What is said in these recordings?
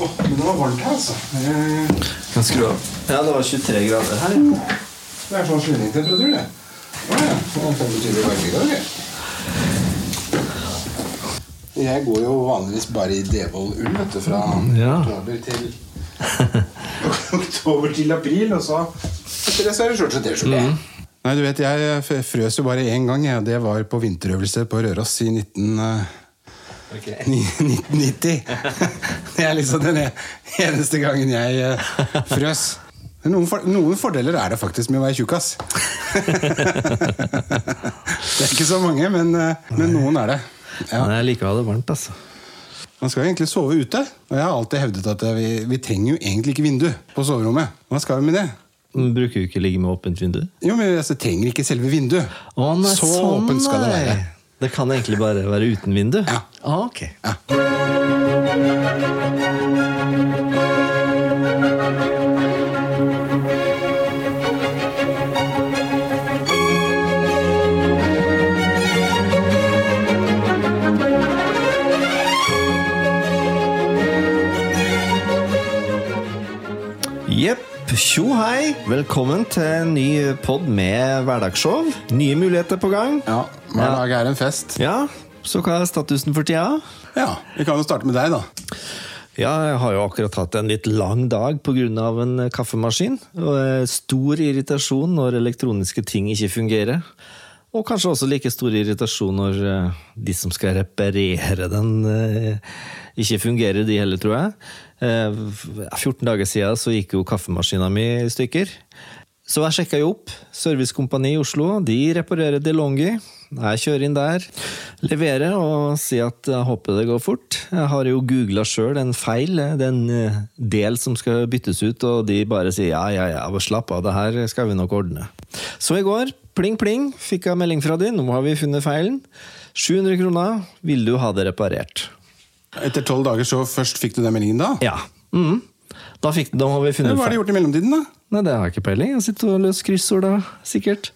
Åh, men det var varmt her, altså. Eh, Kan skru av. Ja, det var 23 grader her. Det er sånn slenningtemperatur, det. Ja. Så det betyr varme i dag, det. Jeg går jo vanligvis bare i Devold-ull, vet du, fra Ja. oktober til Oktober til april, og så etter det så er det shorts og T-skjorte. Nei, du vet, jeg frøs jo bare én gang, og det var på vinterøvelse på Røros i 19... Ok. Ni- 1990. Det er liksom den eneste gangen jeg eh, frøs. Men Noen, for, noen fordeler er det faktisk med å være tjukkas. det er ikke så mange, men, eh, men noen er det. Ja. Men jeg liker å ha det varmt, altså. Man skal jo egentlig sove ute. Og jeg har alltid hevdet at eh, vi, vi trenger jo egentlig ikke vindu på soverommet. Hva skal vi med det? Men Bruker jo ikke ligge med åpent vindu. Jo, men altså, trenger ikke selve vinduet. Å, nei, så sånn, åpent skal det være. Det kan egentlig bare være uten vindu? Ja. Ah, ok. Ja. Jepp. Tjo hei. Velkommen til en ny pod med hverdagsshow. Nye muligheter på gang. ja. Hver dag er en fest. Ja, så hva er statusen for tida? Ja, Vi kan jo starte med deg, da. Ja, jeg har jo akkurat hatt en litt lang dag pga. en kaffemaskin. Og er stor irritasjon når elektroniske ting ikke fungerer. Og kanskje også like stor irritasjon når eh, de som skal reparere den, eh, ikke fungerer, de heller, tror jeg. Eh, 14 dager siden så gikk jo kaffemaskina mi i stykker. Så jeg sjekka jo opp. Servicekompani i Oslo de reparerer DeLonghi. Jeg kjører inn der, leverer og sier at jeg håper det går fort. Jeg har jo googla sjøl en feil, det er en eh, del som skal byttes ut, og de bare sier ja, ja, ja, slapp av, det her skal vi nok ordne. Så i går, pling, pling, fikk jeg melding fra de, nå har vi funnet feilen. 700 kroner, vil du ha det reparert? Etter tolv dager så først fikk du den meldingen, da? Ja. Mm. Da, fikk, da har vi funnet Hva har de gjort i mellomtiden, da? Nei, det har jeg ikke peiling. Jeg sitter og løser kryssord, da, sikkert.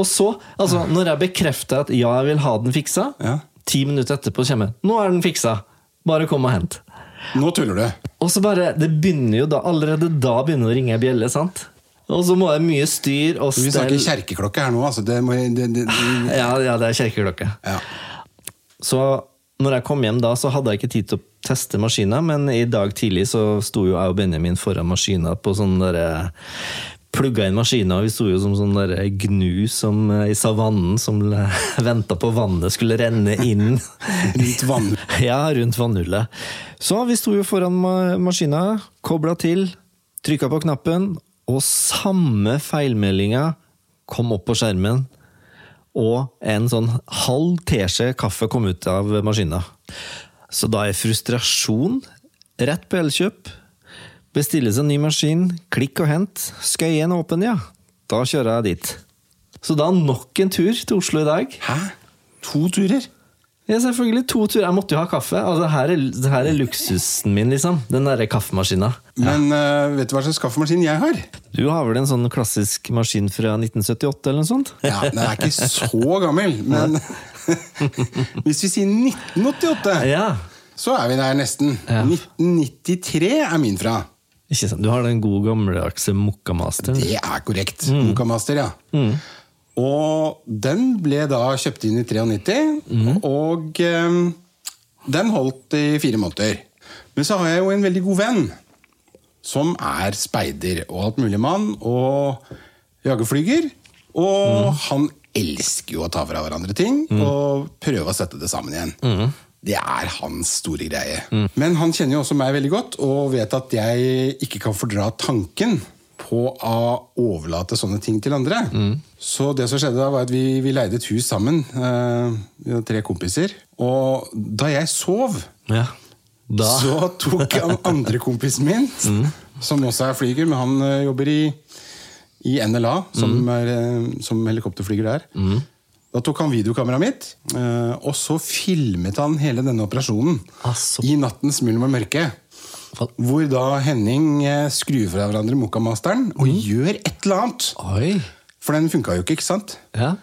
Og så, altså, når jeg bekrefter at ja, jeg vil ha den fiksa, Ja. ti minutter etterpå kommer jeg, Nå er den fiksa! Bare kom og hent. Nå tuller du. Og så bare, det begynner jo da, Allerede da begynner det å ringe ei bjelle, sant? Og så må det mye styr og Vi snakker stell kjerkeklokke her nå, altså. Det må, det, det, ja, ja, det er kjerkeklokke. ja. Så når jeg kom hjem da, så hadde jeg ikke tid til å teste maskiner, men i dag tidlig så sto jo jeg og Benjamin foran maskiner på sånn derre Plugga inn maskiner, og vi sto jo som sånn der gnu som, eh, i savannen som venta på vannet skulle renne inn. Rundt vann. Ja, rundt vannhullet. Så vi sto jo foran ma- maskina, kobla til, trykka på knappen, og samme feilmeldinga kom opp på skjermen. Og en sånn halv teskje kaffe kom ut av maskina. Så da er frustrasjon rett på Elkjøp. Bestilles en ny maskin, klikk og hent. Skøyen åpen, ja. Da kjører jeg dit. Så da nok en tur til Oslo i dag. Hæ? To turer? Ja, selvfølgelig. To turer. Jeg måtte jo ha kaffe. Altså, her, er, det her er luksusen min, liksom. Den derre kaffemaskina. Men uh, vet du hva slags kaffemaskin jeg har? Du har vel en sånn klassisk maskin fra 1978 eller noe sånt? Ja, Den er ikke så gammel, men hvis vi sier 1988, Ja. så er vi der nesten. Ja. 1993 er min fra. Ikke sant? Du har den gode gammeldagse Mokka-masteren. Det er korrekt. Mm. Master, ja. Og den ble da kjøpt inn i 93, og eh, den holdt i fire måneder. Men så har jeg jo en veldig god venn som er speider og alt mulig mann, og jagerflyger. Og han elsker jo å ta fra hverandre ting og prøve å sette det sammen igjen. Det er hans store greie. Men han kjenner jo også meg veldig godt og vet at jeg ikke kan fordra tanken på å overlate sånne ting til andre. Så det som skjedde da var at vi, vi leide et hus sammen, eh, vi var tre kompiser. Og da jeg sov, Ja. Da så tok han andre kompisen min, som også er flyger, men han eh, jobber i, i NLA, som, er, eh, som helikopterflyger der. Da tok han videokameraet mitt, eh, og så filmet han hele denne operasjonen. Altså. I nattens mulm og mørke. Hvor da Henning eh, skrur fra hverandre Mokamasteren og gjør et eller annet. Oi. For den funka jo ikke, ikke sant? Ja.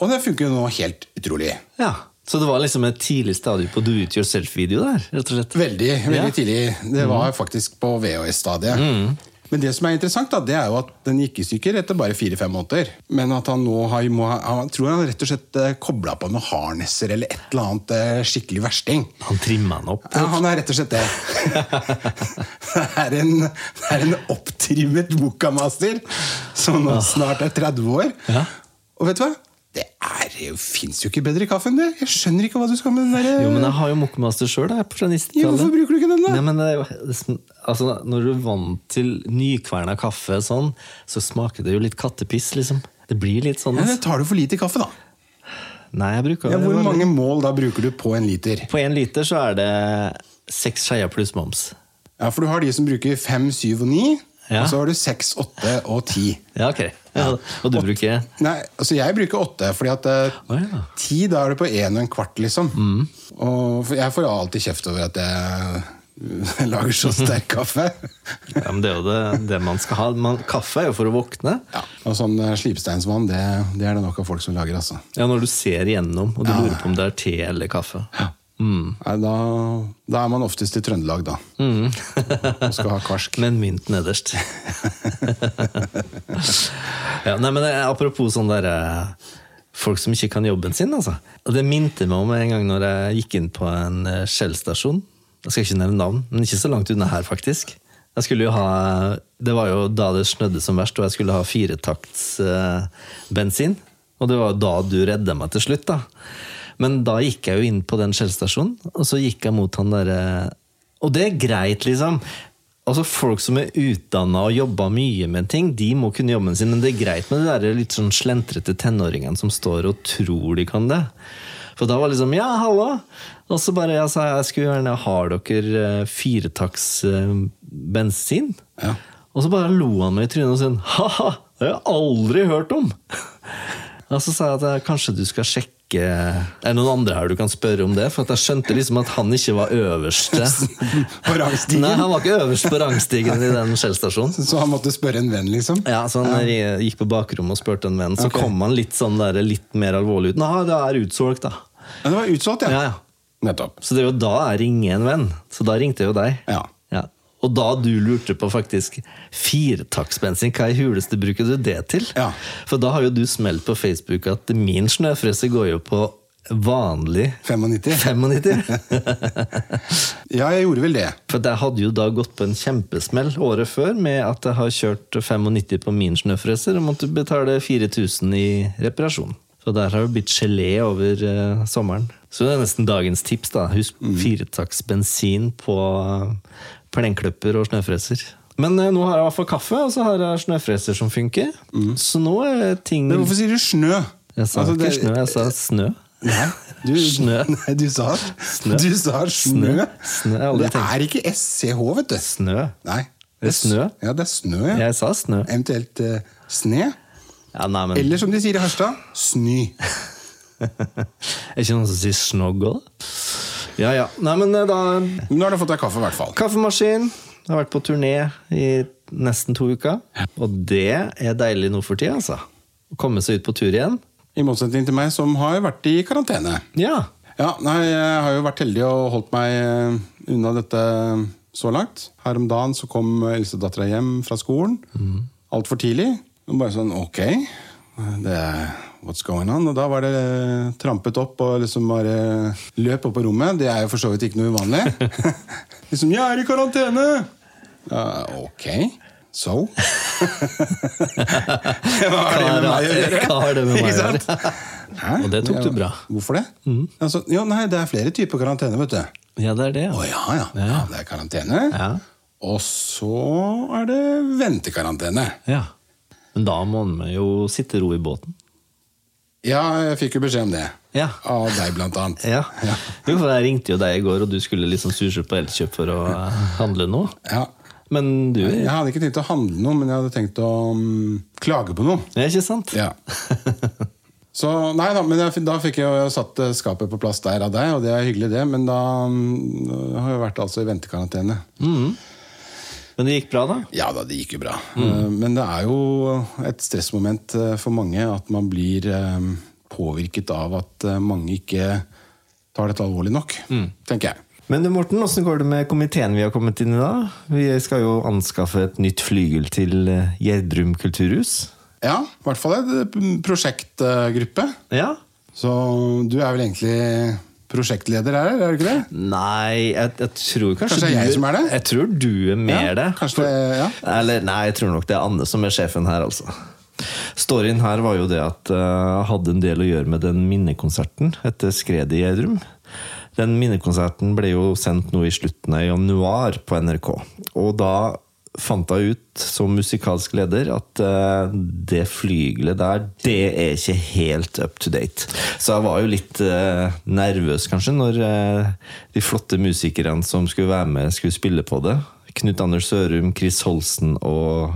Og det funker jo nå helt utrolig. Ja. Så det var liksom et tidlig stadium på do it yourself-video der? rett og slett? Veldig, veldig Ja. tidlig. Det var faktisk på VHS-stadiet. Men det som er interessant, da, det er jo at den gikk i stykker etter bare fire-fem måneder. Men at han nå har, må, han tror han rett og slett eh, kobla på noen harnesser eller et eller annet eh, skikkelig versting. Han trimma den opp. Ja, han er rett og slett det. det, er en, det er en opptrimmet Bokamaster som nå snart er 30 år. Ja. Og vet du hva? Det er, fins jo ikke bedre kaffe enn det. Jeg skjønner ikke hva du skal med den der Jo, men jeg har jo Mokkmaster sjøl da Ja, Hvorfor 90-tallet. bruker du ikke den, da? Nei, men det er jo, altså, når du er vant til nykverna kaffe sånn, så smaker det jo litt kattepiss, liksom. Det blir litt sånn. Ja, det tar du for lite kaffe, da. Nei, jeg bruker Ja, hvor jeg- mange mål da bruker du på en liter? På en liter så er det seks skeier pluss moms. Ja, For du har de som bruker fem, syv og ni. Ja. Og så har du seks, åtte og ti. Ja, ok. Ja, og du bruker Nei, altså jeg bruker åtte, fordi at Å, ja. ti da er det på én og en kvart, liksom. Og jeg får jo alltid kjeft over at jeg lager så sterk kaffe. Ja, men Det er jo det, det man skal ha. Man, kaffe er jo for å våkne. ja. Og sånn eh, slipsteinsvann, det, det er det nok av folk som lager, altså. Ja, Når du ser igjennom, og du Ja. lurer på om det er te eller kaffe. Nei, da, da er man oftest i Trøndelag, da. og skal ha karsk. Med en mynt nederst. ja, nei, men eh, Apropos sånn der, eh, folk som ikke kan jobben sin. Altså. Det minte meg om en gang når jeg gikk inn på en eh, Shell-stasjon. Jeg skal ikke nevne navn, men ikke så langt unna her, faktisk. Jeg skulle jo ha, Det var jo da det snødde som verst, og jeg skulle ha firetakts bensin. Og det var da du redda meg til slutt, da. Men da gikk jeg jo inn på den Shell-stasjonen, og så gikk jeg mot han derre Og det er greit, liksom. Altså Folk som er utdanna og jobba mye med ting, de må kunne jobben sin, men det er greit med de der litt sånn slentrete tenåringene som står og tror de kan det. For da var det liksom 'ja, hallo! og så bare jeg sa jeg skulle gjerne Har dere eh, firetakts eh, bensin. Ja. Og så bare lo han meg i trynet og sa 'ha-ha, det har jeg aldri hørt om'. Og så sa jeg at kanskje du skal sjekke Er det noen andre her du kan spørre om det? For at jeg skjønte liksom at han ikke var øverste. På rangstigen. Nei, han var ikke øverst på rangstigen i den Shell-stasjonen. Så han måtte spørre en venn, liksom? Ja, så han gikk på bakrommet og spurte en venn. Så okay. kom han litt sånn der, litt mer alvorlig ut. Nei, det er utsolgt, da. Ja, det var utsolgt, ja. Ja, ja. Nettopp. Så det er jo da jeg ringer en venn. Så da ringte jeg jo deg. Ja. Og da du lurte på faktisk firetaktsbensin, hva i huleste bruker du det til? Ja. For da har jo du smelt på Facebook at min snøfrese går jo på vanlig 95. 95. Ja, jeg gjorde vel det. For jeg hadde jo da gått på en kjempesmell året før med at jeg har kjørt 95 på min snøfreser og måtte betale 4000 i reparasjon. Så der har det blitt gelé over uh, sommeren. Så det er nesten dagens tips. da. Husk mm. bensin på plenklipper og snøfreser. Men eh, nå har jeg i hvert fall kaffe, og så har jeg snøfreser som funker. Så nå er ting Men hvorfor sier du snø? Jeg sa Altså, ikke det- snø, jeg sa snø. Nei, du, Snø. Nei, du sa Snø. Du sa snø. Snø. Snø, jeg har aldri Det tenkt. er ikke SCH, vet du. Snø. Nei. Det er snø. Ja, det er snø, ja. Jeg sa snø. Eventuelt eh, sne. Ja, nei, men Eller som de sier i Harstad, snø. Er ikke noen som sier snogg òg? Ja ja. Nei, men eh, da Nå har du fått deg kaffe, i hvert fall. Kaffemaskin. Jeg har vært på turné i nesten to uker. Og det er deilig nå for tida, altså. Å komme seg ut på tur igjen. I motsetning til meg, som har vært i karantene. Ja. Ja, nei, Jeg har jo vært heldig og holdt meg eh, unna dette så langt. Her om dagen så kom eldstedattera hjem fra skolen Mm. altfor tidlig. Og bare sånn ok, det what's going on? Og da var det trampet opp og liksom bare løp opp på rommet. Det er jo for så vidt ikke noe uvanlig. liksom 'Jeg er i karantene!' Uh, ok, so? Hva har det med meg å gjøre? Hva har det med meg å gjøre? Og det tok du bra. Hvorfor det? Altså, jo, nei, det er flere typer karantene, vet du. Ja, det er det. Å Ja. ja, ja. ja. Det er karantene. Ja. Og så er det ventekarantene. ja. Men da må man jo sitte ro i båten. Ja, jeg fikk jo beskjed om det. Ja. Av deg, blant annet. Ja. Jo, for jeg ringte jo deg i går, og du skulle liksom surse på Elkjøp for å eh, handle noe. Ja. Men du Jeg hadde ikke tenkt å handle noe, men jeg hadde tenkt å um, klage på noe. Ja, ikke sant? Ja. Så nei da, men jeg, da fikk jeg jo satt eh, skapet på plass der av deg, og det er hyggelig, det. Men da um, har jeg vært altså i ventekarantene. Men det gikk bra, da? Ja da, det gikk jo bra. Mm. Men det er jo et stressmoment eh, for mange at man blir eh, påvirket av at mange ikke tar dette alvorlig nok, tenker jeg. Men Morten, åssen går det med komiteen vi har kommet inn i da? Vi skal jo anskaffe et nytt flygel til Gjerdrum kulturhus. Ja, i hvert fall et prosjektgruppe. Ja. Så du er vel egentlig prosjektleder her, er du ikke det? Nei, jeg, jeg tror kanskje, Kanskje det er jeg som er det? Jeg tror du er mer Ja, det. kanskje det- ja. Eller nei, jeg tror nok det er Anne som er sjefen her, altså. Storyen her var jo det at eh, jeg hadde en del å gjøre med den minnekonserten etter skredet i Gjerdrum. Den minnekonserten ble jo sendt nå i slutten av januar på NRK. Og da fant jeg ut som musikalsk leder at uh, det flygelet der, det er ikke helt up to date. Så jeg var jo litt uh, nervøs kanskje når uh, de flotte musikerne som skulle være med, skulle spille på det. Knut Anders Sørum, Chris Holsen og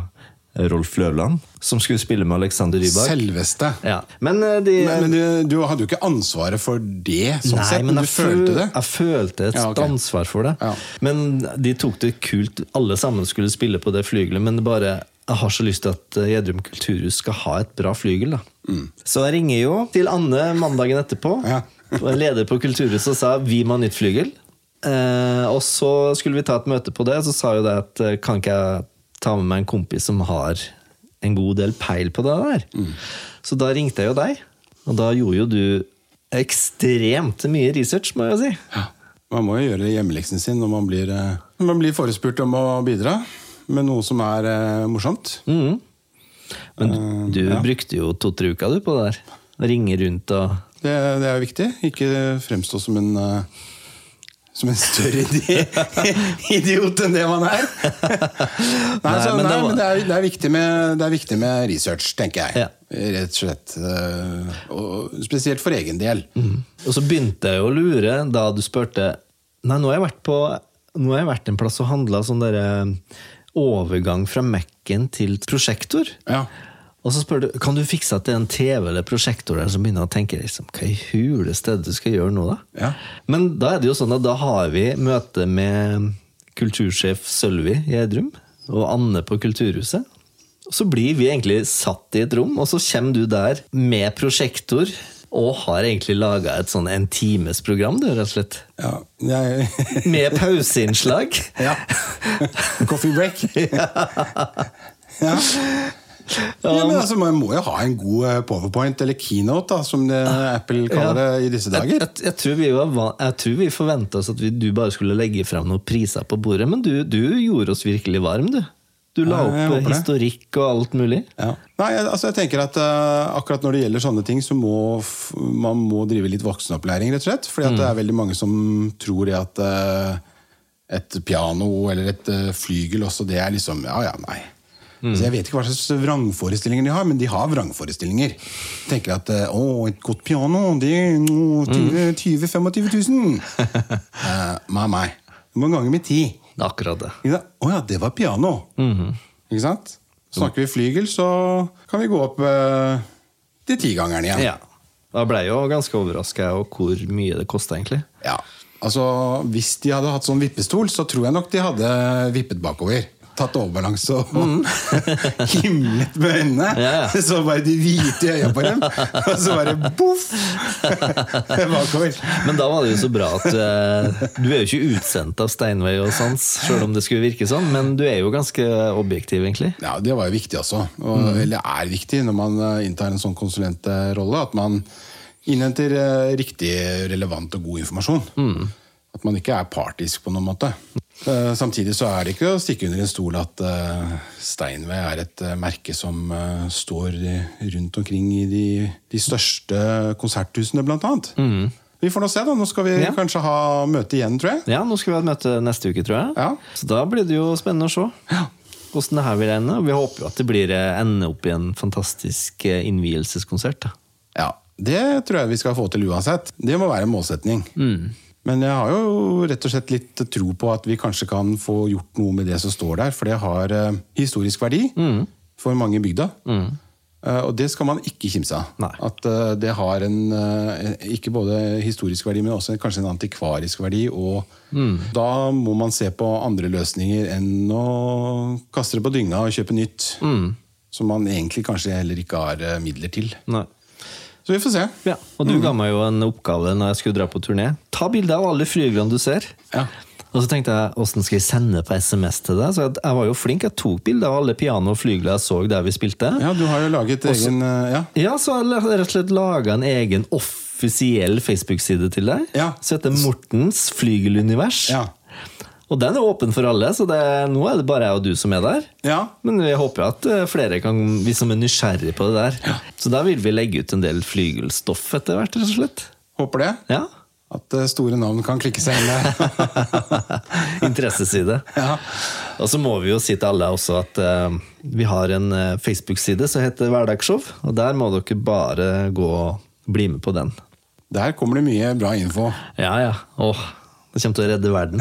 Rolf Løvland, som skulle spille med Alexander Rybak. Selveste. Ja. Men eh, de Men, men du, du hadde jo ikke ansvaret for det, sånn Nei, sett, men men du følte det. jeg følte et Ja, okay. ansvar for det. Ja. Men de tok det kult. Alle sammen skulle spille på det flygelet, men det bare jeg har så lyst til at Gjedrum kulturhus skal ha et bra flygel. da. Så jeg ringer jo til Anne mandagen etterpå, Mm. Ja. leder på Kulturhuset, og sa vi må ha nytt flygel. Eh, og så skulle vi ta et møte på det, så sa jo det at eh, kan ikke jeg ta med meg en kompis som har en god del peil på det der? Mm. Så da ringte jeg jo deg, og da gjorde jo du ekstremt mye research, må jeg si. Ja. Man må jo gjøre hjemmeleksen sin når man blir, eh, når man blir forespurt om å bidra med noe som er eh, morsomt. Men du, uh, ja. brukte jo to-tre uker du på det der. Ringe rundt og Det, det er viktig. Ikke fremstå som en eh, som en større idiot enn det man er. Nei, så, men nei, det men det er, det, er med, det er viktig med research, tenker jeg. Ja. Rett og slett. eh, Og spesielt for egen del. Og så begynte jeg å lure da du spurte Nei, nå har jeg vært på har jeg vært en plass og handla sånn derre overgang fra Mac-en til prosjektor. Ja. Og så spør du kan du fikse at det er en TV eller prosjektor der som begynner å tenke liksom, hva i huleste du skal gjøre nå, da? Ja. Men da er det jo sånn at da har vi møte med kultursjef Sølvi Gjerdrum og Anne på Kulturhuset. Og så blir vi egentlig satt i et rom, og så kommer du der med prosjektor og har egentlig laga et sånn en times program, du, rett og slett. ja. Jeg, Med pauseinnslag. ja. Coffee break. ja. Ja, men altså, Man må jo ha en god eh, powerpoint, eller keynote, da, som det, Apple kaller det i disse dager. jeg, jeg tror vi, var, jeg tror vi forventa oss at vi, du bare skulle legge fram noen priser på bordet, men du, du gjorde oss virkelig varm, du. Du la Ja, jeg opp historikk og alt mulig. Ja. Nei, jeg- altså jeg tenker at uh, Akkurat når det gjelder sånne ting, så må man må drive litt voksenopplæring, rett og slett. Fordi at det er veldig mange som tror at uh, et piano eller et uh, flygel også, det er liksom Ja, ja, nei. Så jeg vet ikke hva slags vrangforestillinger de har, men de har vrangforestillinger. Tenker at eh, å, et godt piano, det er nå 20 20 25 000. Eh, Nei, nei. Du må gange med ti. Akkurat det. Å? Å ja, det var piano. Ikke sant? Snakker vi flygel, så kan vi gå opp uh, til tigangeren igjen. Ja. Da ble jeg jo ganske overraska over hvor mye det kosta, egentlig. Ja. Altså, Hvis de hadde hatt sånn vippestol, så tror jeg nok de hadde vippet bakover. Tatt overbalanse og himlet med øynene. Ja. Så bare de hvite øya på dem, og så bare boff! bakover. Men da var det jo så bra at eh, du er jo ikke utsendt av Steinway og Sans, sjøl om det skulle virke sånn, men du er jo ganske objektiv, egentlig. Ja, Det var jo viktig også. Og, Eller er viktig når man eh, inntar en sånn konsulentrolle. At man innhenter eh, riktig, relevant og god informasjon. At man ikke er partisk på noen måte. Eh, Samtidig så er det ikke å stikke under en stol at eh, Steinway er et eh, merke som står rundt omkring i de, de største konserthusene, blant annet. Vi får nå se, da. Nå skal vi Ja. kanskje ha møte igjen, tror jeg. Ja, nå skal vi ha et møte neste uke, tror jeg. Ja. Så da blir det jo spennende å se hvordan det her vil ende. Vi håper jo at det blir ender opp i en fantastisk innvielseskonsert. da. Ja, Det tror jeg vi skal få til uansett. Det må være en målsetning. Men jeg har jo rett og slett litt tro på at vi kanskje kan få gjort noe med det som står der, for det har eh, historisk verdi for mange i bygda. Eh, og det skal man ikke kimse av. Nei. At eh, det har en eh, ikke både historisk verdi, men også kanskje en antikvarisk verdi. Og da må man se på andre løsninger enn å kaste det på dynga og kjøpe nytt. Som man egentlig kanskje heller ikke har eh, midler til. Nei. Så vi får se. Ja, Og du ga meg jo en oppgave når jeg skulle dra på turné. Ta bilde av alle flyglene du ser. Ja. Og så tenkte jeg, åssen skal jeg sende på SMS til deg? Så jeg, var jo flink, jeg tok bilde av alle piano og flygler jeg så der vi spilte. ja, du har jo laget Også- egen eh, Ja. Ja, så jeg rett og slett laga en egen offisiell Facebook-side til deg. Ja. Som heter Mortens flygelunivers. Ja. Og den er åpen for alle, så det, nå er det bare jeg og du som er der. ja. Men vi håper at eh, flere kan, vi som er nysgjerrig på det der. Så da vil vi legge ut en del flygelstoff etter hvert, rett og slett. Håper det. Ja. At eh, store navn kan klikke seg inn der. Interesseside. ja. Og så må vi jo si til alle også at uh, vi har en Facebook-side som heter Hverdagsshow. Og der må dere bare gå og bli med på den. Der kommer det mye bra info. Ja, ja. Åh, det kommer til å redde verden.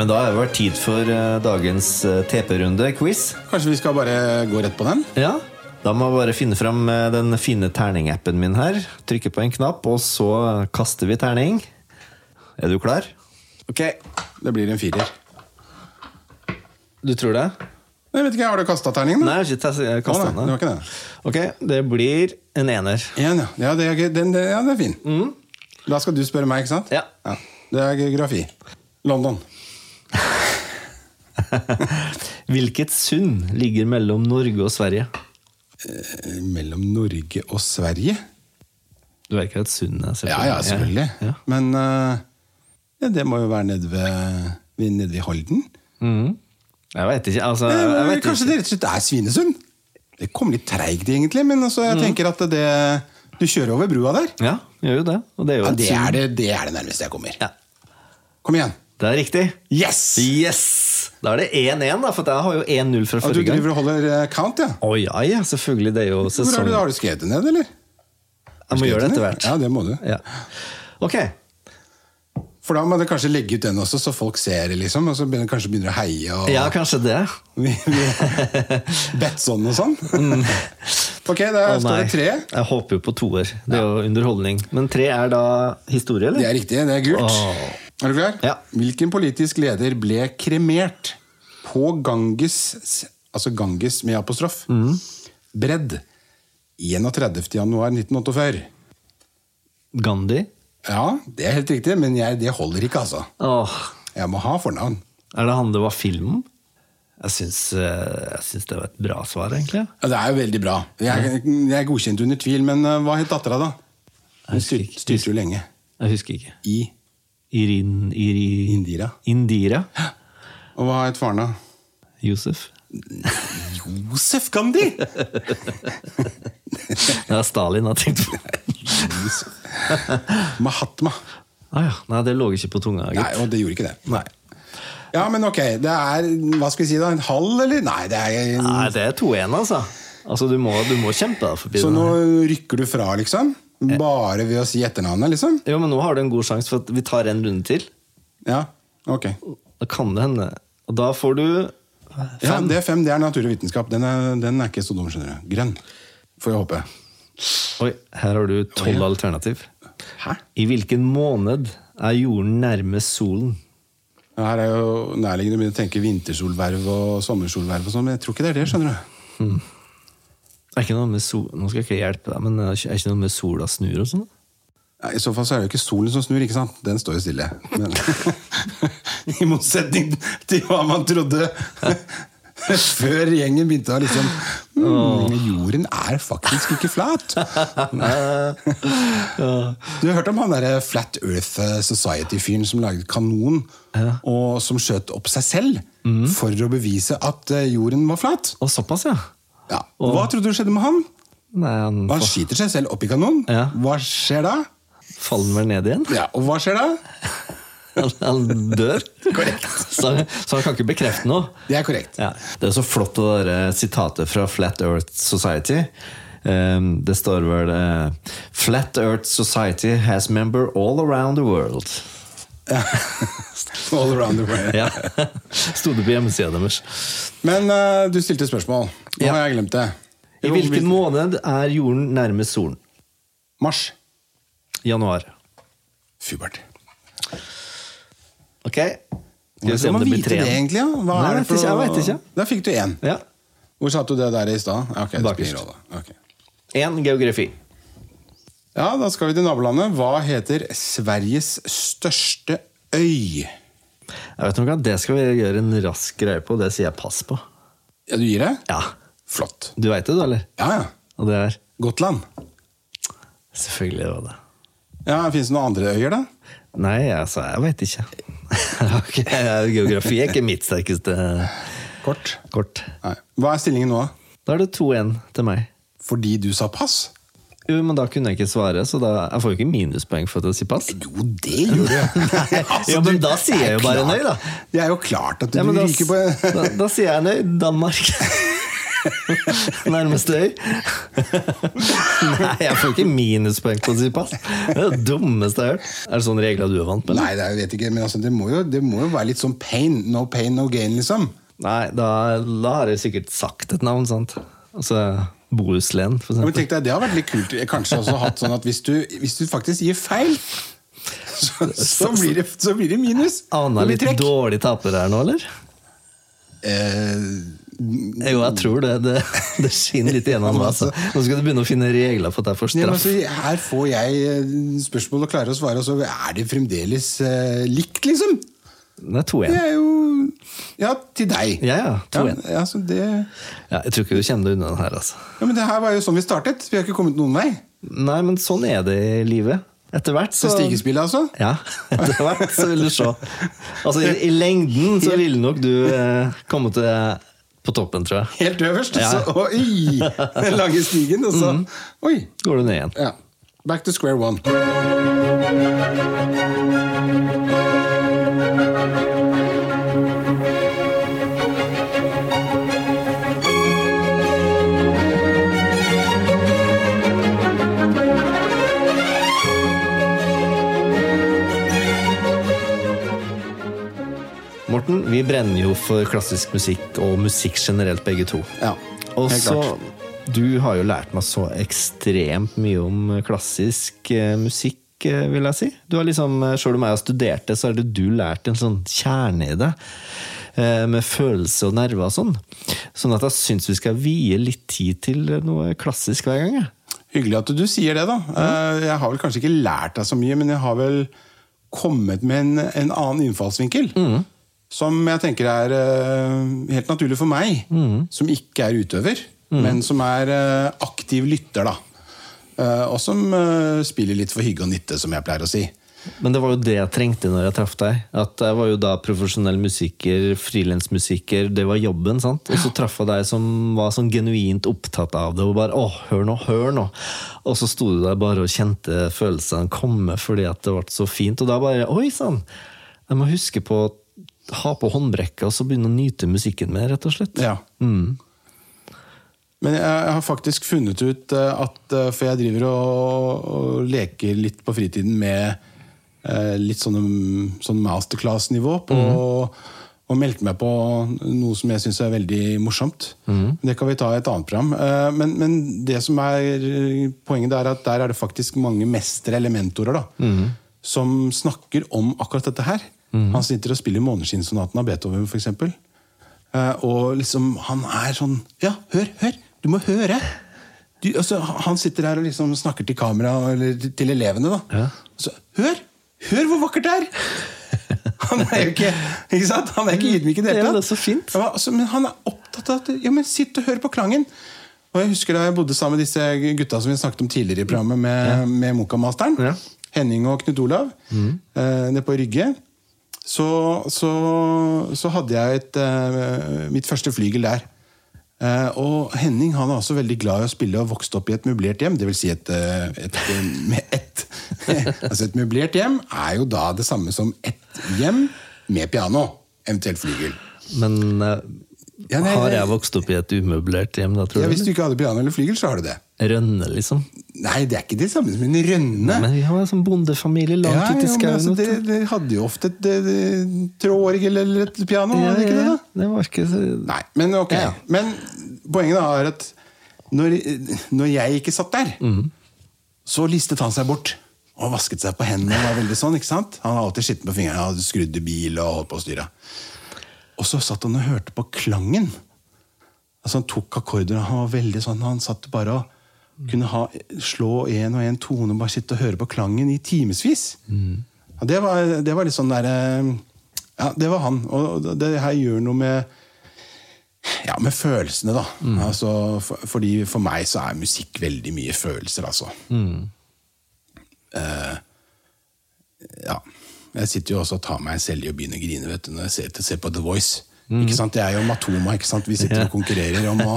Men da har det vært tid for eh, dagens eh, TP-runde, quiz. Kanskje vi skal bare gå rett på den? Ja, da må jeg bare finne fram eh, den fine terningappen min her. Trykke på en knapp, og så kaster vi terning. Er du klar? Ok, det blir en firer. Du tror det? Jeg vet ikke, Har du kasta terningen? Nei, jeg har ikke kasta den. det. Ok, det blir en ener. En, ja. Ja, det er, den, det, ja, det er fin. Da skal du spørre meg, ikke sant? Ja. Det er geografi. London. Hvilket sund ligger mellom Norge og Sverige? Eh, Mellom Norge og Sverige? Du vet ikke helt sunn? er? Ja, ja, selvfølgelig. Ja. Men eh, ja, det må jo være nede ved, nede ved Halden. Mm. Jeg vet ikke. Altså, jeg, jeg Eh, vet Kanskje ikke. det rett og slett er Svinesund? Det kom litt treigt, egentlig, men altså, jeg tenker at det Du kjører over brua der. Ja, gjør jo det. Og det er jo Ja, det, er det, det er det nærmeste jeg kommer. Ja, Kom igjen. det er riktig. Yes! Yes! Da er det 1-1, da, for jeg har jo 1-0 fra du forrige gang. driver og holder eh, count, ja? Å ja, ja, selvfølgelig. Det er jo Hvor sesong... har du, har du skrevet det ned, eller? Jeg må gjøre det etter hvert. Ja, det må du. Ja. Ok. For da må du kanskje legge ut den også, så folk ser det, liksom. Og så begynner, kanskje begynner å heie og Ja, kanskje det. Betson og sånn. Ok, der oh, står det tre. Jeg håper jo på toer. Det er jo underholdning. Men tre er da historie, eller? Det er riktig, det er gult. Åh. Er du klar? Ja. Hvilken politisk leder ble kremert på Ganges, altså Ganges med apostrof, Mm. bredd 31. januar 1948? Gandhi? Ja, det er helt riktig, men jeg, det holder ikke, altså. Åh. Jeg må ha fornavn. Er det han det var film om? Jeg syns, eh, jeg syns det var et bra svar, egentlig. Ja, det er jo veldig bra. Jeg, jeg er godkjent under tvil, men uh, hva het dattera, da? Hun styrte jo lenge. Jeg husker ikke. I Irin, Iri, Indira. Indira? Og hva het faren, da? Josef? Josef Gandhi! Det er Stalin jeg tenkt på. Mahatma. Ah, ja. Nei, det lå ikke på tunga. Nei, og det gjorde ikke det. Nei. Ja, men ok. Det er hva skal vi si da, en halv, eller? Nei, det er Nei, det er 2-1, altså. Altså, du må, du må kjempe forbi Så nå rykker du fra, liksom? Bare ved å si etternavnet, liksom? Jo, men nå har du en god sjanse, for at vi tar en runde til. Ja, ok. Da kan det hende. Og da får du Ja, det er fem, det er natur og vitenskap. Den er, den er ikke så dum, skjønner du. Grønn, får jeg håpe. Oi, her har du Oi, tolv ja. alternativ. Hæ? I hvilken måned er jorden nærmest solen? Her er jo nærliggende å begynne å tenke vintersolverv og sommersolverv og sånn, men jeg tror ikke det er det, skjønner du. Er ikke noe med sol... Nå skal jeg ikke hjelpe deg, men er ikke, noe med sola snur og sånn? Ja, I så fall så er det jo ikke solen som snur, ikke sant? Den står jo stille. Men, I motsetning til hva man trodde før gjengen begynte å liksom mm, Jorden er faktisk ikke flat. Du har hørt om han derre Flat Earth Society-fyren som lagde kanon, og som skjøt opp seg selv for å bevise at eh, jorden var flat? Og såpass, ja. Ja. Hva trodde du skjedde med han? Nei, han Han skyter seg selv opp i kanonen. Ja. Hva skjer da? faller vel ned igjen. Ja, Og hva skjer da? Han, han dør. Korrekt. Så, så han kan ikke bekrefte noe. Det er korrekt. Ja. Det er så flott det der eh, sitatet fra Flat Earth Society. Um, det står vel uh, Flat Earth Society has member all around the world. All around the world. Ja. Sto det på hjemmesida deres. Men uh, du stilte spørsmål. Nå Ja. har jeg glemt det. I hvilken hvil- måned er jorden nærmest solen? Mars. Januar. Fubert. Ok. Skal vi se om det blir tre det, egentlig? Ja? Hva Nei, er det ikke, jeg vet ikke. Da fikk du én. Ja. Hvor satt du det der i stad? Okay, Bakerst. rolle. Én geografi. Ja, da skal vi til nabolandet. Hva heter Sveriges største øy? Jeg vet nok at Det skal vi gjøre en rask greie på, det sier jeg pass på. Ja, du gir det? Ja. Flott. Du veit det, du, eller? Ja, ja. Og det er Gotland. Selvfølgelig var det. Ja, Fins det noen andre øyer, da? Nei, altså, jeg veit ikke. okay, Geografi er ikke mitt sterkeste Kort. kort. Nei. Hva er stillingen nå? da? Da er det 2-1 til meg. Fordi du sa pass? Jo, men da kunne jeg ikke svare, så da, jeg får jo ikke minuspoeng for at jeg sier pass. Jo, det gjør du. Altså, ja, men da sier jeg jo det bare klart- nøy, da. Det er jo klart at du Ja, da, ryker på da, da sier jeg nøy. Danmark. Nærmeste øy. Nei, jeg får ikke minuspoeng på å si pass. Det er det dummeste jeg har hørt. Er det sånne regler du er vant med? Nei, det jeg vet ikke, men altså, det, må jo, det må jo være litt sånn pain. No pain, no gain, liksom. Nei, da, da har jeg sikkert sagt et navn, sant. Altså Bohuslän, for Ja, men eksempel. tenk deg, Det har vært litt kult. Kanskje også hatt sånn at hvis du, hvis du faktisk gir feil, så, så, blir, det, så blir det minus. Aner litt dårlig taper her nå, eller? Eh, Jo, jeg tror det. Det, det skinner litt igjennom. Altså. Nå skal du begynne å finne regler for at jeg får ja, men straff. altså, her får jeg eh, spørsmål og klarer å svare, og så er det fremdeles eh, likt, liksom. Det er 2-1. er jo Ja, til deg. Ja, ja. 2-1. Ja, altså det, Ja, jeg tror ikke du kommer deg unna den her, altså. ja, men det her var jo sånn vi startet. Vi har ikke kommet noen vei. Nei, men sånn er det i livet. Etter hvert Så stigespillet, altså? Ja, etter hvert så vil du se. Altså, i, i lengden så vil nok du eh, komme til på toppen, tror jeg. Helt øverst, Ja. så oi! Den lange stigen, og så Oi! Går du ned igjen. Ja. Back to square one. Morten, vi brenner jo for klassisk musikk og musikk generelt, begge to. Ja, Og så klart. Du har jo lært meg så ekstremt mye om klassisk eh, musikk, eh, vil jeg si. Du har liksom, eh, Selv om jeg har studert det, så har det du lært en sånn kjerne i det. eh, Med følelse og nerver og sånn. Sånn at jeg syns vi skal vie litt tid til noe klassisk hver gang. jeg. Hyggelig at du sier det, da. Mm. Jeg har vel kanskje ikke lært deg så mye, men jeg har vel kommet med en, en annen innfallsvinkel. Som jeg tenker er eh, helt naturlig for meg, som ikke er utøver, men som er eh, aktiv lytter, da. Eh, og som spiller litt for hygge og nytte, som jeg pleier å si. Men det var jo det jeg trengte når jeg traff deg. At jeg var jo da profesjonell musiker, frilansmusiker, det var jobben. sant? Og så traff jeg deg som var sånn genuint opptatt av det. Og bare åh, hør nå, hør nå'. Og så sto du der bare og kjente følelsene komme fordi at det ble så fint. Og da bare 'Oi sann'. Jeg må huske på å ha på håndbrekket og så begynne å nyte musikken med, rett og slett. Ja. Men jeg, har faktisk funnet ut eh, at eh, For jeg driver og, og leker litt på fritiden med eh, litt sånne, sånn masterclass-nivå på Og meldte meg på noe som jeg syns er veldig morsomt. Det kan vi ta i et annet program. Eh, men, men det som er poenget er at der er det faktisk mange mestere eller mentorer da, som snakker om akkurat dette her. Han sitter og spiller Måneskinnsonaten av Beethoven, f.eks. Eh, og liksom, han er sånn Ja, hør, hør! Du må høre! Du, altså, han sitter her og liksom snakker til kamera eller til- elevene. da Ja. så, Hør! Hør hvor vakkert det er! Han er jo ikke ikke sant? Han er ikke ydmyk i det hele fint. Ja, altså, men han er opptatt av at Ja, men sitt og hør på klangen! Og jeg husker Da jeg bodde sammen med disse gutta som vi snakket om tidligere i programmet, med, med Mokamasteren, Ja. Henning og Knut Olav, eh, nede på Rygge, så, så, så hadde jeg et, eh, mitt første flygel der. Eh, og Henning han er også veldig glad i å spille og vokste opp i et møblert hjem. Det vil si et, eh, et, med et, altså et møblert hjem er jo da det samme som et hjem med piano. Eventuelt flygel. Men Ja, nei, har jeg vokst opp i et umøblert hjem, da, tror Ja, du? hvis du ikke hadde piano eller flygel, så har du det. Rønne, liksom. Nei, det er ikke det samme som en rønne. Men vi har en sånn bondefamilie langt ja, ute i skauen. altså, det, det hadde jo ofte et, et, et trådorgel eller et piano, Ja, var det ikke det? da? det var ikke så Nei, men ok. Ja. Men poenget da er at når, når jeg ikke satt der, mm. så listet han seg bort. Og vasket seg på hendene. og var veldig sånn, ikke sant? Han har alltid skitten på fingrene, hadde skrudd i bil og holdt på å styre. Og så satt han og hørte på klangen. Altså Han tok akkorder, og han var veldig sånn, han satt bare og kunne ha, slå en og en tone og bare sitte og høre på klangen i timevis. Ja, det, var, det var litt sånn der, eh, Ja, det var han. Og det her gjør noe med ja, med følelsene, da. Altså, for, fordi for meg så er musikk veldig mye følelser, altså. Eh, ja. Jeg sitter jo også og tar meg selv i å begynne å grine vet du, når jeg ser, ser på The Voice. Ikke sant? Det er jo Matoma. ikke sant? Vi sitter og konkurrerer om å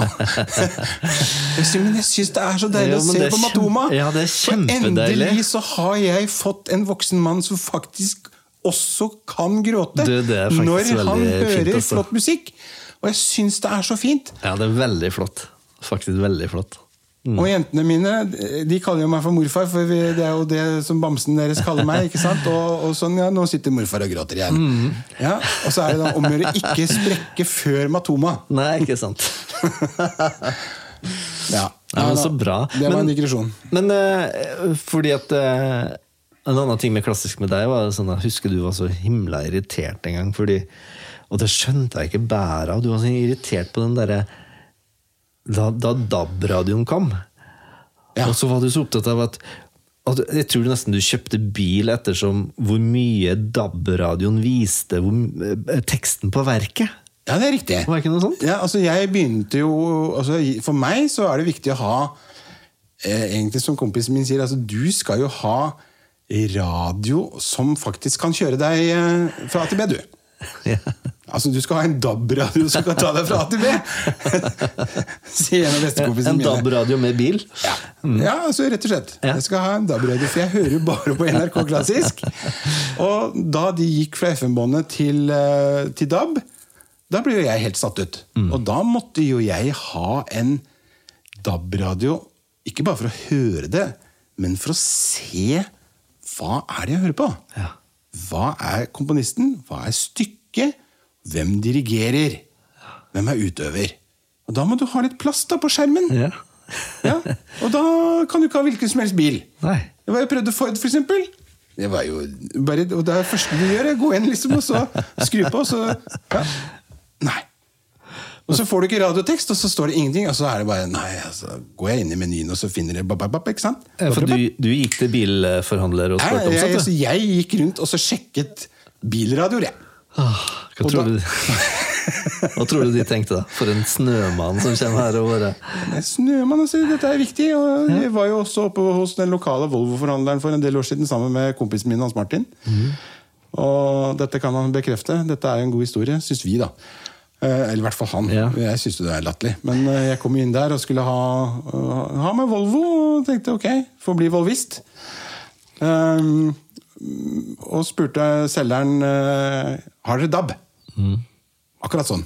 Men jeg syns det er så deilig Ja, å se på Matoma! ja, det er For endelig så har jeg fått en voksen mann som faktisk også kan gråte. Du, når han hører altså. flott musikk. Og jeg syns det er så fint. Ja, det er veldig flott. Faktisk veldig flott. Og jentene mine de kaller jo meg for morfar, for vi, det er jo det som bamsen deres kaller meg. ikke sant? Og, og sånn, ja, Nå sitter morfar og gråter igjen. Ja, Og så er det om å gjøre ikke sprekke før Matoma. Nei, ikke sant. Ja, Ja, men så bra. Det var Men- en digresjon. Men uh, fordi at uh, En annen ting med klassisk med deg var sånn at husker du var så himla irritert en gang. Fordi, og det skjønte jeg ikke bæret av. Du var så irritert på den derre Da, da DAB-radioen kom. Ja. Og så var du så opptatt av at, at Jeg tror nesten du kjøpte bil ettersom hvor mye DAB-radioen viste hvor, eh, teksten på verket. Ja, det er riktig. Var det ikke noe sånt? Ja, altså jeg begynte jo altså, For meg så er det viktig å ha eh, Egentlig som kompisen min sier, altså, du skal jo ha radio som faktisk kan kjøre deg eh, fra A til B, du. Ja. Altså, Du skal ha en DAB-radio som kan ta deg fra A til B! Sier en av bestekompisene En. DAB-radio med bil. Ja. ja, altså rett og slett. Jeg skal ha en DAB-radio, for jeg hører jo bare på NRK Klassisk. Og da de gikk fra FM-båndet til, eh, til DAB, da ble jo jeg helt satt ut. Og da måtte jo jeg ha en DAB-radio, ikke bare for å høre det, men for å se hva er det jeg hører på. Ja. Hva er komponisten? Hva er stykket? Hvem dirigerer? Hvem er utøver? Og da må du ha litt plass da på skjermen. Ja. Ja, og da kan du ikke ha hvilken som helst bil. Nei. Det var jeg prøvde Ford, for eksempel. Det var jo bare, og det er det første du gjør, er å gå inn liksom, og så skru på, og så ja. Nei. Og så får du ikke radiotekst, og så står det ingenting, og så er det bare Nei, altså, går jeg inn i menyen, og så finner jeg bap, bap, bap, ikke sant? For du, du gikk til bilforhandler og spurte om sånt? Jeg, jeg gikk rundt og så sjekket bilradioer, jeg. Åh, Hva tror, da- du, hva tror du de tenkte, da? For en snømann som kommer her og bare Snømann, altså, dette er viktig. Og jeg var jo også oppe hos den lokale Volvo-forhandleren for en del år siden sammen med kompisen min Hans Martin. Og dette kan han bekrefte. Dette er jo en god historie, syns vi, da. Eh, Eller i hvert fall han. Ja. Jeg syns det er latterlig. Men eh, jeg kom inn der og skulle ha, øh, ha med Volvo, og tenkte ok, får bli volvist. Um, og spurte selgeren eh, har dere DAB. Akkurat sånn.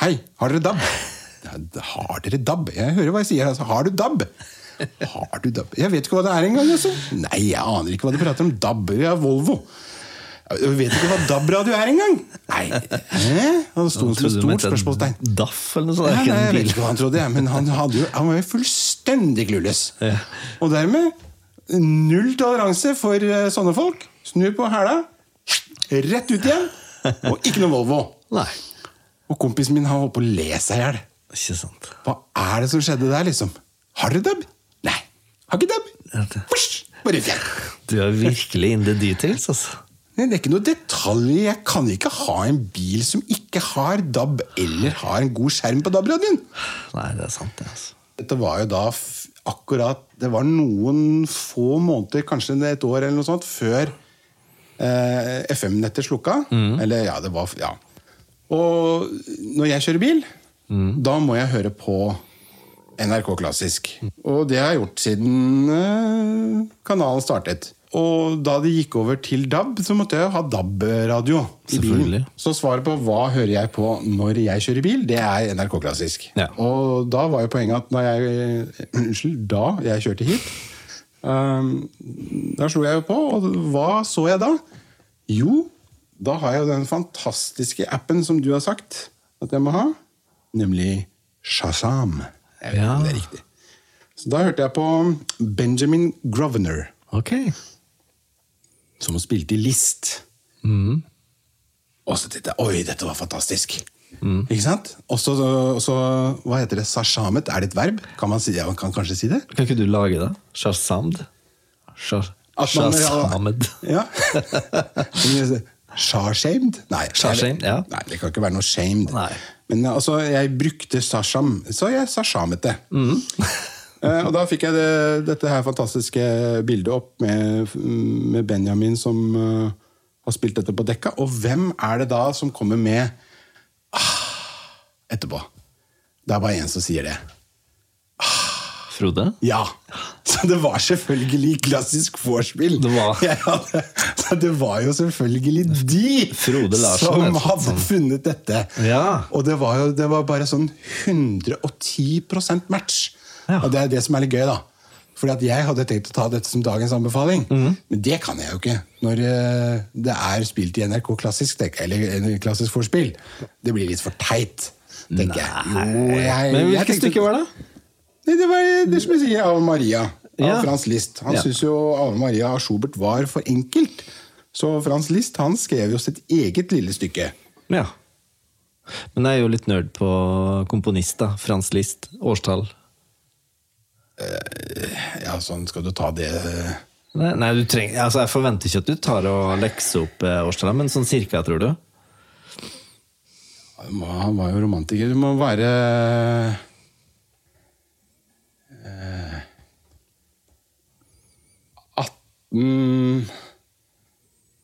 Hei, har dere DAB? Har dere DAB? Jeg hører hva jeg sier. Altså, har du DAB? Har du DAB? Jeg vet ikke hva det er engang. Altså. Nei, jeg aner ikke hva de prater om. DAB, vi har Volvo. Jeg vet ikke hva DAB-radio er engang! Nei, Hæ? Og sto som et stort spørsmålstegn. DAF eller noe sånt? Nei, nei, jeg vet ikke hva han trodde, men han, jo, han var jo fullstendig clueless. Ja. Og dermed null toleranse for eh, sånne folk. Snu på hæla, rett ut igjen, og ikke noe Volvo. Nei, Og kompisen min har holdt på å le seg i hjel. Hva er det som skjedde der, liksom? Har dere DAB? Nei. Har ikke bare ut. Du er virkelig in the details, altså. Det er ikke noe detalj. Jeg kan ikke ha en bil som ikke har DAB, eller har en god skjerm på DAB-radioen. Nei, det er sant, det. altså. Dette var jo da akkurat Det var noen få måneder, kanskje et år eller noe sånt, før eh, FM-nettet slukka. Eller ja, det var Ja. Og når jeg kjører bil, da må jeg høre på NRK Klassisk. Og det har jeg gjort siden eh, kanalen startet. Og da det gikk over til DAB, så måtte jeg jo ha DAB-radio i bilen. Så svaret på hva hører jeg på når jeg kjører bil, det er NRK Klassisk. Ja. Og da var jo poenget at når jeg Unnskyld, da jeg kjørte hit um, Da slo jeg jo på, og hva så jeg da? Jo, da har jeg jo den fantastiske appen som du har sagt at jeg må ha, nemlig Shazam. Jeg vet ikke Ja. om det er riktig. Så da hørte jeg på Benjamin Grosvenor Ok. Som spilte i List. Mm. Og så tenkte jeg oi, dette var fantastisk. Ikke sant? Og så, så Hva heter det? Sashamet? Er det et verb? Kan man, si, ja, man kan kanskje si det? Kan ikke du lage det? Shasamd? Shasamed. Ja. Shashamed? Nei, Shashamed, ja. nei, det kan ikke være noe shamed. Nei. Men altså, jeg brukte sasham, så jeg sashamet det. Mm. Eh, og da fikk jeg det, dette her fantastiske bildet opp med, med Benjamin som uh, har spilt dette på dekka. Og hvem er det da som kommer med ah, etterpå? Det er bare én som sier det. Frode? Ja! Så det var selvfølgelig klassisk vorspiel. Det var. Hadde, det var jo selvfølgelig de som og hadde funnet dette. Ja. Og det var jo det var bare sånn 110% match. Ja. Og det er det som er litt gøy, da. Fordi at jeg hadde tenkt å ta dette som dagens anbefaling, mm. men det kan jeg jo ikke. Når eh, det er spilt i NRK klassisk, eller klassisk vorspiel. Det blir litt for teit, tenker jeg. Jo, jeg. Men hvilket tenkte- stykke var det? Nei, det var det som jeg sier, Ave Maria av Ja. Frans List. Han Ja. syntes jo Ave Maria av Schubert var for enkelt. Så Frans List han skrev jo sitt eget lille stykke. Ja. Men jeg er jo litt nerd på komponist, da. Frans List. Årstall. Ja, sånn skal du ta det Nei, nei, du trenger, altså jeg forventer ikke at du tar og lekser opp eh, årstallet, men sånn cirka, tror du? Han var jo romantiker. Du må være eh, 18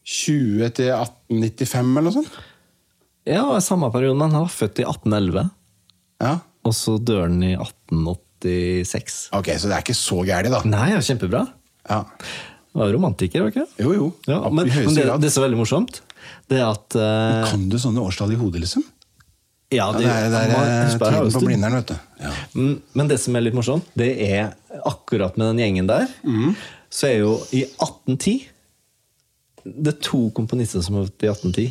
20 til 1895, eller noe sånt? Ja, samme periode, men han var født i 1811. Ja. Og så dør han i 1886. Ok, så det er ikke så gærent, da. Nei, ja, kjempebra. Ja. Han var romantiker, var ikke det? Jo, jo. Ja, men, men det, det som er veldig morsomt, det er at uh... Kan du sånne årstall i hodet, liksom? Ja, Ja, det er, det er eh, tiden på Blindern, vet du. Ja. Mm, Men det som er litt morsomt, det er akkurat med den gjengen der, Mm. så er jo i 1810 Det er to komponister som har vært i 1810.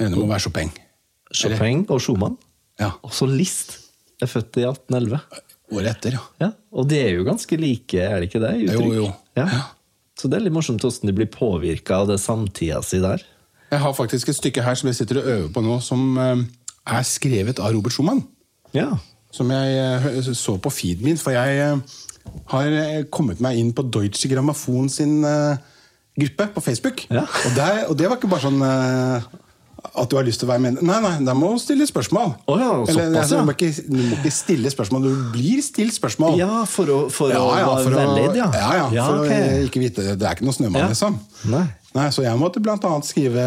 Det må være Chopin. Chopin og Schumann. Ja. Og så List er født i 1811. Året etter, ja. Ja, og de er jo ganske like, er det ikke det? Uttrykk? Jo, jo. Ja. Ja. Så det er litt morsomt hvordan de blir påvirka av det samtida si der. Jeg har faktisk et stykke her som jeg sitter og øver på nå, som eh, er skrevet av Robert Schumann. Ja. Som jeg eh, så på feeden min, for jeg eh, har kommet meg inn på Deutsche Grammophon sin gruppe på Facebook. Ja. Og, der, og det var ikke bare sånn at du har lyst til å være med Nei, nei, da må du stille spørsmål. Oh, ja, såpass, altså, ja. du, må ikke, du må ikke stille spørsmål, du blir stilt spørsmål. ja, for å, for ja, ja, være for å, vellyd, ja. ja, ja, for okay. å ikke vite Det er ikke noe snømann, liksom. Nei. Nei, Så jeg måtte annet skrive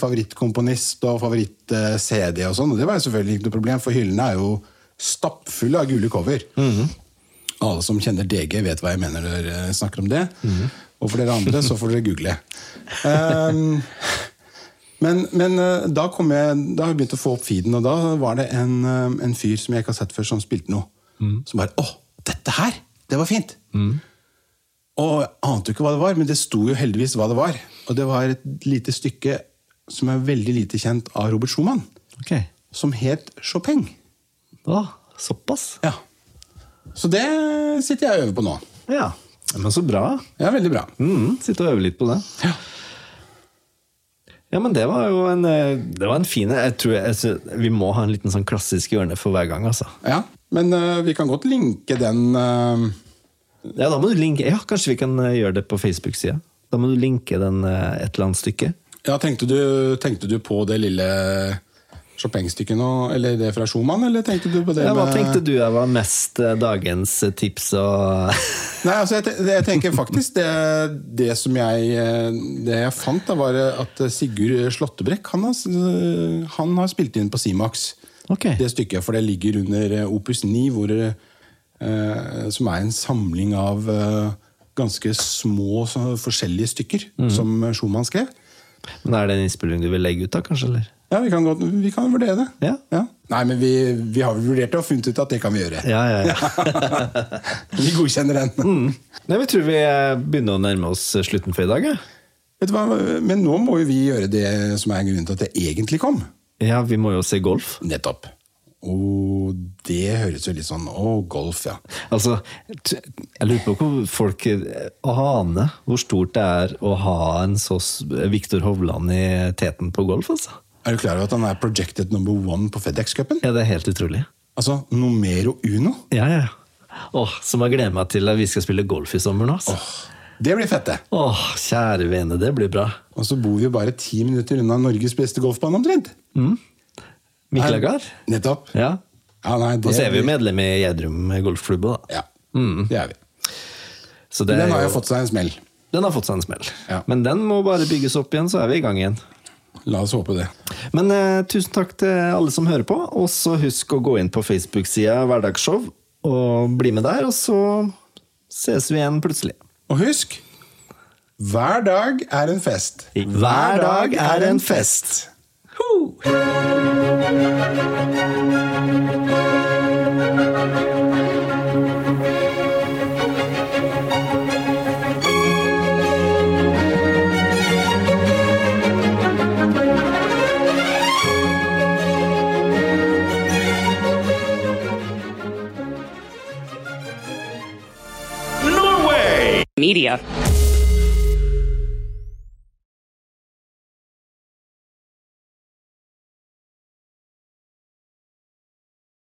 favorittkomponist og favoritt-CD og sånn. Og det var jo selvfølgelig ikke noe problem, for hyllene er jo stappfulle av gule cover. Mhm. Alle som kjenner DG, vet hva jeg mener når jeg snakker om det. Og for dere andre, så får dere google. Um, men men eh, da, kom jeg, da har jeg begynt å få opp feeden, og da var det en, eh, en fyr som jeg ikke har sett før, som spilte noe. Som bare Å, dette her! Det var fint! Og jeg ante jo ikke hva det var, men det sto jo heldigvis hva det var. Og det var et lite stykke som er veldig lite kjent av Robert Schumann, Okay. som het Chopin. Da, såpass? Ja. Så det sitter jeg og øver på nå. Ja. Men så bra. Ja, veldig bra. Mm, Sitte og øve litt på det. Ja. Ja, men det var jo en, eh, det var en fin jeg tror jeg, jeg, Vi må ha en liten sånn klassisk hjørne for hver gang, altså. ja. Men uh, vi kan godt linke den uh... Ja, da må du linke Ja, kanskje vi kan gjøre det på Facebook-sida. Da må du linke den uh, et eller annet stykke. Ja, tenkte du, tenkte du på det lille Chopin-stykket eller det fra Schumann, eller tenkte du på det Ja, hva tenkte du var mest eh, dagens eh, tips og Nei, altså jeg, jeg tenker faktisk det, det som jeg eh, Det jeg fant, da var at Sigurd Slåttebrekk han han har spilt inn på Simax. okay. Det stykket, for det ligger under Opus 9, hvor, som er en samling av ganske små så, forskjellige stykker Mm. som Schumann skrev. Men er det en innspilling du vil legge ut, da, kanskje? eller? Ja, vi kan, godt, vi kan vurdere det. Ja. Nei, men vi, vi har vurdert det og funnet ut at det kan vi gjøre. Ja, ja, ja. Vi godkjenner den. Nei, Vi tror vi eh, begynner å nærme oss slutten for i dag. Ja, Vet du hva? Men nå må jo vi gjøre det som er grunnen til at det egentlig kom. ja vi må jo se golf. Nettopp. Og det høres jo litt sånn Å, golf, ja. Altså, Jeg lurer på hvor folk eh, aner hvor stort det er å ha en så s- Viktor Hovland i teten på golf. altså. Er du klar over at han er projected number one på FedEx-cupen? Ja, Det er helt utrolig. Altså numero uno. Ja, ja. Åh, Som jeg gleder meg til at vi skal spille golf i sommer nå. altså. Det blir fett, det. Åh, kjære vene, det blir bra. Og så bor vi jo bare ti minutter unna Norges beste golfbane, omtrent. Mm. Miklagard? Nettopp. Ja. Ja, nei, det, Og så er vi jo medlem i Gjerdrum golfklubb. da. Ja, det er vi. Så det Den er har jo fått seg en smell. den har fått seg en smell. Ja. Men den må bare bygges opp igjen, så er vi i gang igjen. La oss håpe det. Men eh, tusen takk til alle som hører på. Og så husk å gå inn på Facebook-sida Hverdagsshow og bli med der. Og så ses vi igjen plutselig. Og husk hver dag er en fest. Hver dag er en fest. media.